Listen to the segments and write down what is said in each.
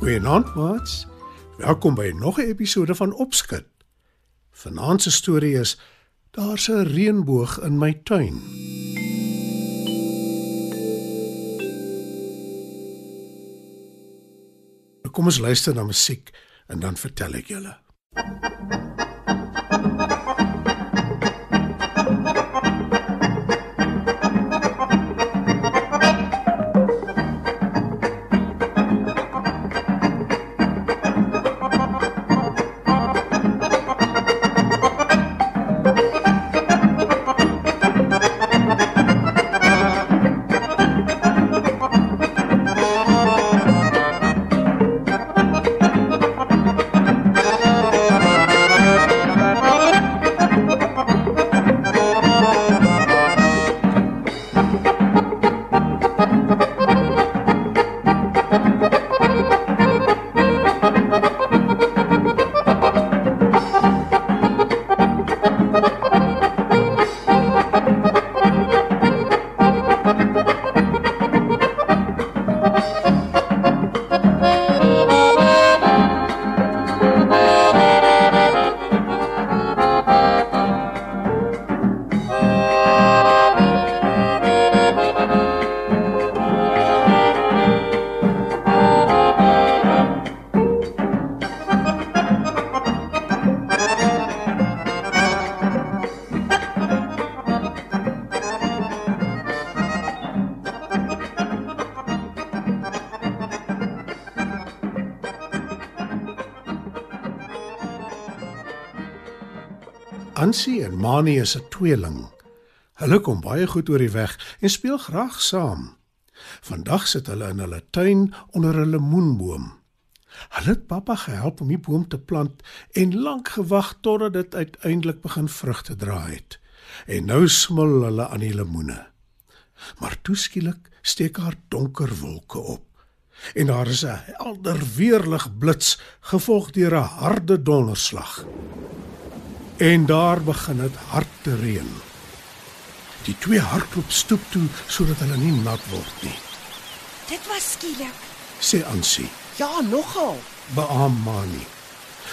Goeienaand, maats. Welkom by nog 'n episode van Opskud. Vanaand se storie is Daar's 'n reënboog in my tuin. Kom ons luister na musiek en dan vertel ek julle. Ansie en Mani is 'n tweeling. Hulle kom baie goed oor die weg en speel graag saam. Vandag sit hulle in hulle tuin onder 'n lemoenboom. Hulle het pappa gehelp om die boom te plant en lank gewag totdat dit uiteindelik begin vrugte dra het. En nou smil hulle aan die lemoene. Maar toe skielik steek haar donker wolke op. En daar is 'n helder weerlig blits gevolg deur 'n harde donderslag. En daar begin dit hard te reën. Die twee hardloop stoep toe sodat hulle nie nat word nie. Dit was skielik. Sê Ansie, Ja, nogal. beamoen Mani.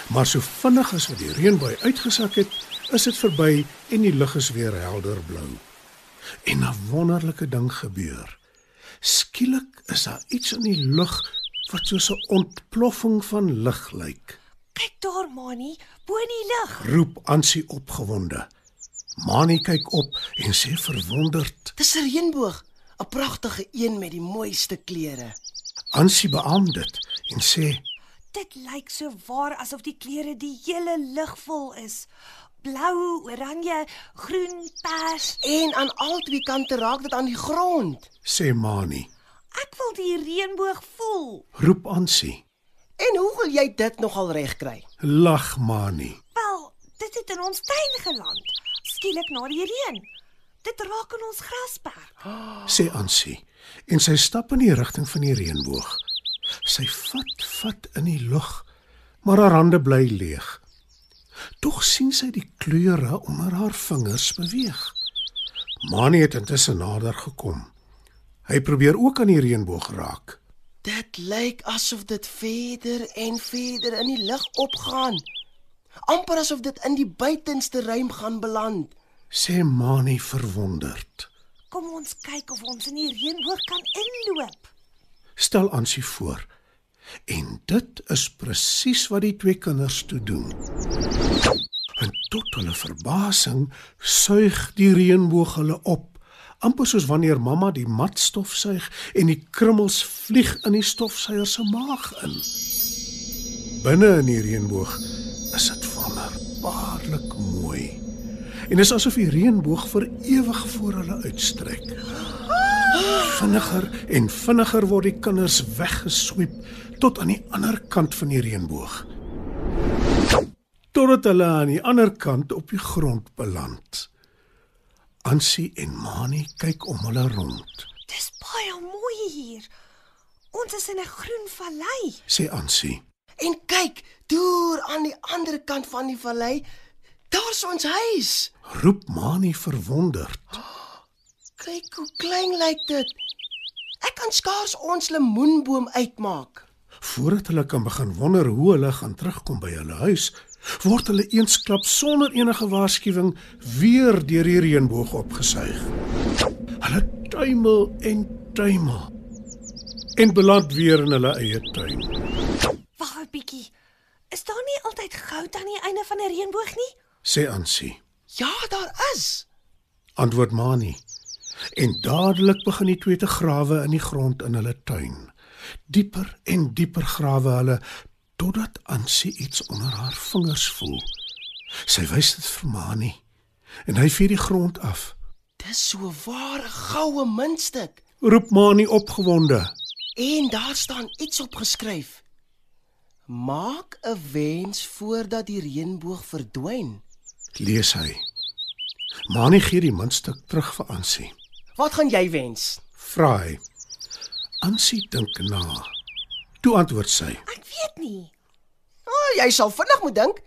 Maar so vinnig as wat die reënbui uitgesak het, is dit verby en die lug is weer helder blou. En 'n wonderlike ding gebeur. Skielik is daar iets in die lug wat soos 'n ontploffing van lig lyk. Kyk daar, Mani, bo in die lug. Roep Ansie opgewonde. Mani kyk op en sê verwonderd. Dis 'n reënboog, 'n pragtige een met die mooiste kleure. Ansie beamoen dit en sê: Dit lyk so waar asof die kleure die hele lug vol is. Blou, oranje, groen, pers. En aan al twee kante raak dit aan die grond. "Sê Mani." Ek wil die reënboog voel. Roep Ansie. En hoe wil jy dit nogal regkry? Lag Mani. Wel, dit het in ons tuin geland. Skielik na die reën. Dit raak in ons grasperk. sê Ansie en sy stap in die rigting van die reënboog. Sy vat vat in die lug, maar haar hande bly leeg. Tog sien sy die kleure onder haar vingers beweeg. Mani het intussen nader gekom. Hy probeer ook aan die reënboog raak. Dit lyk asof dit verder en verder in die lug opgaan. amper asof dit in die buitenste ruim gaan beland. Sê Mani verwonderd. Kom ons kyk of ons in die reënboog kan inloop. Stel Ansie voor. En dit is presies wat die twee kinders toe doen. En tot hulle verbasing suig die reënboog hulle op, amper soos wanneer mamma die mat stofsuig en die krummels vlieg in die stofsuier se maag in. Binne in die reënboog is dit mooi. En is asof die reënboog vir ewig voor hulle uitstrek. Vinniger en vinniger word die kinders weggesweep tot aan die ander kant van die reënboog. Totdat hulle aan die ander kant op die grond beland. Ansie en Mani kyk om hulle rond. Dis baie mooi hier. Ons is in 'n groen vallei. Sê Ansie. En kyk, deur aan die ander kant van die vallei, daar's ons huis. Roep Mani verwonderd. Kyk hoe klein lyk dit. Ek kan skaars ons lemoenboom uitmaak. Voordat hulle kan begin wonder hoe hulle gaan terugkom by hulle huis, word hulle eensklap sonder enige waarskuwing weer deur die reënboog opgesuig. Hulle tuimel en tuimel en beland weer in hulle eie tuin. Wag 'n bietjie. Is daar nie altyd goud aan die einde van 'n reënboog nie? Sê Ansie. Ja, daar is. Antwoord Mani. En dadelik begin die twee te grawe in die grond in hulle tuin. Dieper en dieper grawe hulle totdat Ansie iets onder haar vingers voel. Sy wys dit vir Mani en hy vee die grond af. Dis so 'n ware goue muntstuk. Roep Mani opgewonde. En daar staan iets op geskryf. Maak 'n wens voordat die reënboog verdwyn. Lees hy. Mani gee die muntstuk terug vir Ansie. Wat gaan jy wens? Vra hy. Ansie dink na. Toe antwoord sy. Ek weet nie. O, oh, jy sal vinnig moet dink.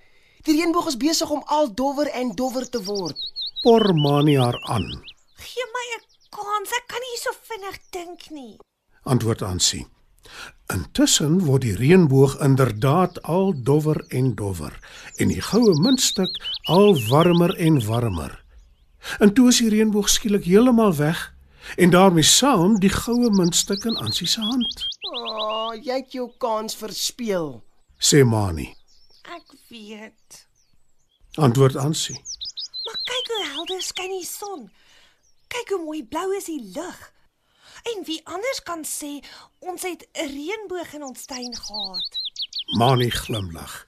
Die reënboog is besig om al dowwer en dowwer te word. Por Mani haar aan. Gee my 'n kans. Ek kan nie so vinnig dink nie. Antwoord Ansie. Intussen word die reënboog inderdaad al dowwer en dowwer en die goue muntstuk al warmer en warmer. En toe is die reënboog skielik heeltemal weg en daarmee saam die goue muntstuk in Ansie se hand. O, oh, jy het jou kans verspeel. Sê Mani. Ek weet. Antwoord Ansie. Maar kyk hoe helder skyn die son. Kyk hoe mooi blou is die lug. En wie anders kan sê ons het 'n reënboog in ons tuin gehad? Mani glimlag.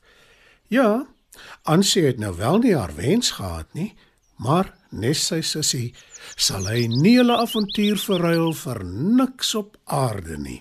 Ja, Ansie het nou wel nie haar wens gehad nie, maar nes sy sussie sal hy nie hulle avontuur verruil vir niks op aarde nie.